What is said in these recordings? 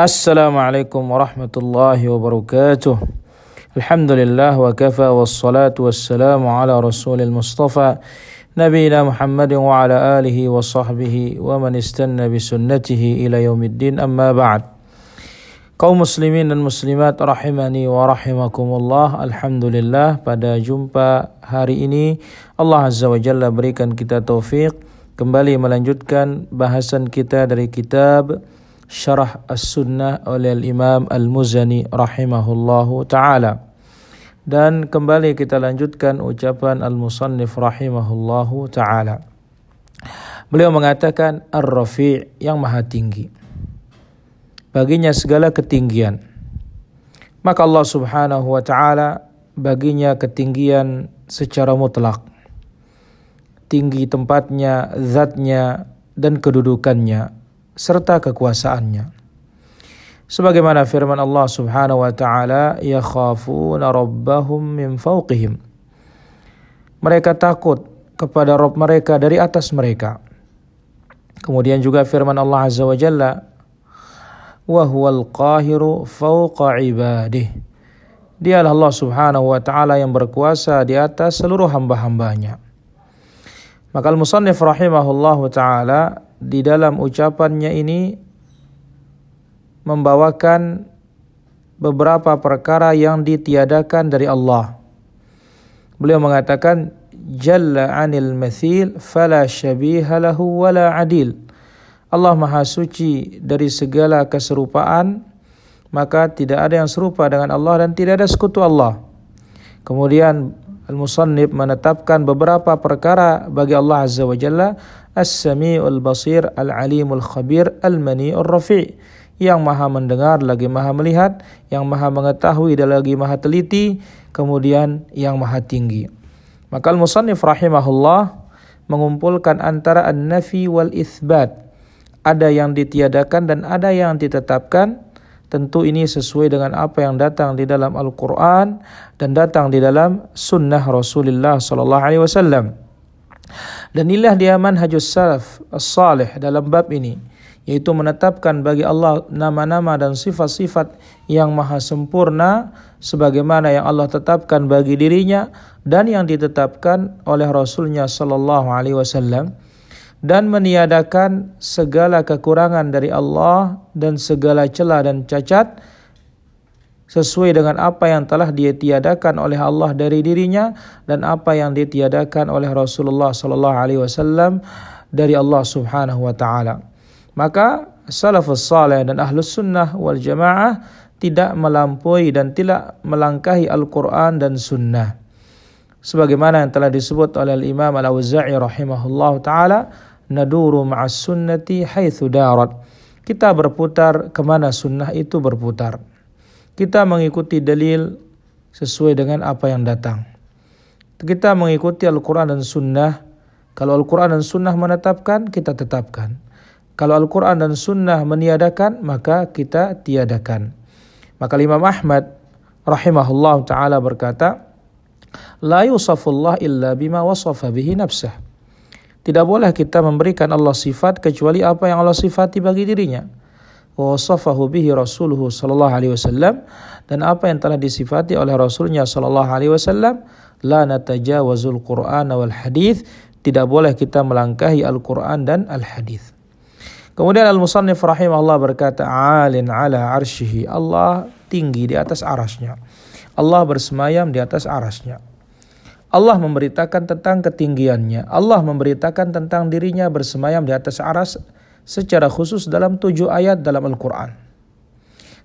Assalamualaikum warahmatullahi wabarakatuh. Alhamdulillah wa kafa wassalatu wassalamu ala rasulil mustafa nabiyina Muhammadin wa ala alihi wa sahbihi wa man istanna bi sunnatihi ila yaumiddin amma ba'd. Kaum muslimin dan muslimat rahimani wa rahimakumullah. Alhamdulillah pada jumpa hari ini Allah Azza wa Jalla berikan kita taufik kembali melanjutkan bahasan kita dari kitab Syarah As-Sunnah oleh Imam Al-Muzani rahimahullahu taala. Dan kembali kita lanjutkan ucapan Al-Musannif rahimahullahu taala. Beliau mengatakan Ar-Rafi' yang maha tinggi. Baginya segala ketinggian. Maka Allah Subhanahu wa taala baginya ketinggian secara mutlak. Tinggi tempatnya, zatnya, dan kedudukannya serta kekuasaannya. Sebagaimana firman Allah Subhanahu wa taala, "Yakhafuna rabbahum min fawqihim." Mereka takut kepada Rabb mereka dari atas mereka. Kemudian juga firman Allah Azza wa Jalla, "Wa huwal qahiru fawqa ibadih." Dialah Allah Subhanahu wa taala yang berkuasa di atas seluruh hamba-hambanya. Maka al-musannif rahimahullahu taala di dalam ucapannya ini membawakan beberapa perkara yang ditiadakan dari Allah. Beliau mengatakan Jalla 'anil mathil fala syabiha lahu wala adil. Allah Maha Suci dari segala keserupaan, maka tidak ada yang serupa dengan Allah dan tidak ada sekutu Allah. Kemudian Al-Musannif menetapkan beberapa perkara bagi Allah Azza wa Jalla As-Sami'ul Basir, Al-Alimul Khabir, Al-Mani'ur Rafi' yang maha mendengar lagi maha melihat, yang maha mengetahui dan lagi maha teliti, kemudian yang maha tinggi. Maka Al-Musannif rahimahullah mengumpulkan antara an-nafi wal itsbat. Ada yang ditiadakan dan ada yang ditetapkan. Tentu ini sesuai dengan apa yang datang di dalam Al-Quran dan datang di dalam Sunnah Rasulullah Sallallahu Alaihi Wasallam. Dan inilah dia manhajus salaf as-salih dalam bab ini yaitu menetapkan bagi Allah nama-nama dan sifat-sifat yang maha sempurna sebagaimana yang Allah tetapkan bagi dirinya dan yang ditetapkan oleh Rasulnya Sallallahu Alaihi Wasallam dan meniadakan segala kekurangan dari Allah dan segala celah dan cacat sesuai dengan apa yang telah dia tiadakan oleh Allah dari dirinya dan apa yang ditiadakan oleh Rasulullah sallallahu alaihi wasallam dari Allah Subhanahu wa taala. Maka salafus saleh dan ahlus sunnah wal jamaah tidak melampaui dan tidak melangkahi Al-Quran dan Sunnah. Sebagaimana yang telah disebut oleh Imam Al-Auza'i rahimahullah ta'ala, naduru ma'as sunnati darat. Kita berputar ke mana sunnah itu berputar kita mengikuti dalil sesuai dengan apa yang datang. Kita mengikuti Al-Quran dan Sunnah. Kalau Al-Quran dan Sunnah menetapkan, kita tetapkan. Kalau Al-Quran dan Sunnah meniadakan, maka kita tiadakan. Maka Imam Ahmad rahimahullah ta'ala berkata, La yusafullah illa bima wasafa bihi nafsah. Tidak boleh kita memberikan Allah sifat kecuali apa yang Allah sifati bagi dirinya wa wasafahu bihi rasuluhu sallallahu alaihi wasallam dan apa yang telah disifati oleh rasulnya sallallahu alaihi wasallam la natajawazul qur'ana wal hadis tidak boleh kita melangkahi Al-Qur'an dan Al-Hadis. Kemudian Al-Musannif rahimahullah berkata, "Alin ala arsyihi." Allah tinggi di atas arasnya. Allah bersemayam di atas arasnya. Allah memberitakan tentang ketinggiannya. Allah memberitakan tentang dirinya bersemayam di atas aras secara khusus dalam tujuh ayat dalam Al-Quran.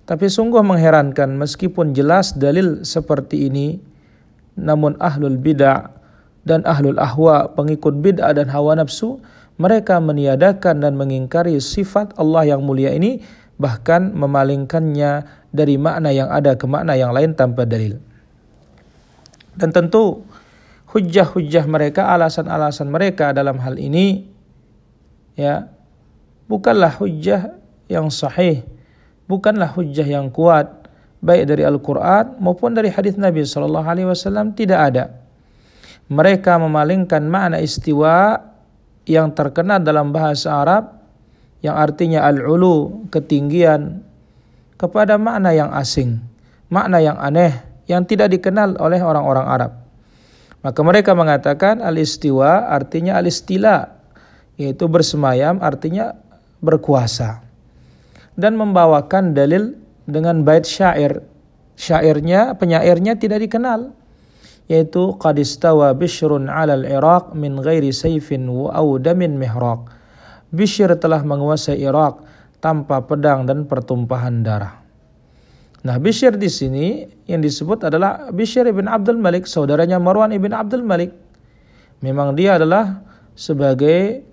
Tapi sungguh mengherankan meskipun jelas dalil seperti ini, namun ahlul bid'ah dan ahlul ahwa, pengikut bid'ah dan hawa nafsu, mereka meniadakan dan mengingkari sifat Allah yang mulia ini, bahkan memalingkannya dari makna yang ada ke makna yang lain tanpa dalil. Dan tentu hujah-hujah mereka, alasan-alasan mereka dalam hal ini, ya bukanlah hujjah yang sahih, bukanlah hujjah yang kuat baik dari Al-Qur'an maupun dari hadis Nabi sallallahu alaihi wasallam tidak ada. Mereka memalingkan makna istiwa yang terkenal dalam bahasa Arab yang artinya al-ulu, ketinggian kepada makna yang asing, makna yang aneh yang tidak dikenal oleh orang-orang Arab. Maka mereka mengatakan al-istiwa artinya al-istila, yaitu bersemayam artinya berkuasa. Dan membawakan dalil dengan bait syair. Syairnya, penyairnya tidak dikenal. Yaitu qad istawa bishrun 'alal Iraq min ghairi sayfin wa damin mihraq. Bishr telah menguasai Irak tanpa pedang dan pertumpahan darah. Nah, Bishr di sini yang disebut adalah Bishr ibn Abdul Malik, saudaranya Marwan ibn Abdul Malik. Memang dia adalah sebagai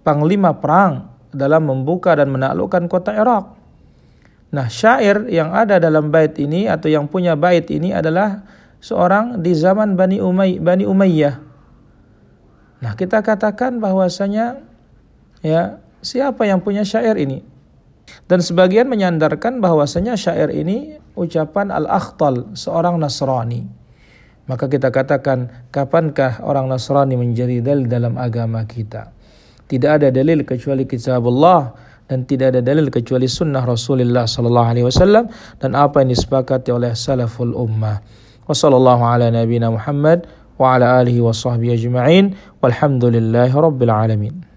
panglima perang dalam membuka dan menaklukkan kota Irak. Nah, syair yang ada dalam bait ini atau yang punya bait ini adalah seorang di zaman Bani Umay Bani Umayyah. Nah, kita katakan bahwasanya ya, siapa yang punya syair ini? Dan sebagian menyandarkan bahwasanya syair ini ucapan Al-Akhtal, seorang Nasrani. Maka kita katakan, kapankah orang Nasrani menjadi dalil dalam agama kita? Tidak ada dalil kecuali kitab Allah dan tidak ada dalil kecuali sunnah Rasulullah sallallahu alaihi wasallam dan apa yang disepakati oleh salaful ummah. Wassallallahu ala nabiyina Muhammad wa ala alihi wa sahbihi ajma'in walhamdulillahi rabbil alamin.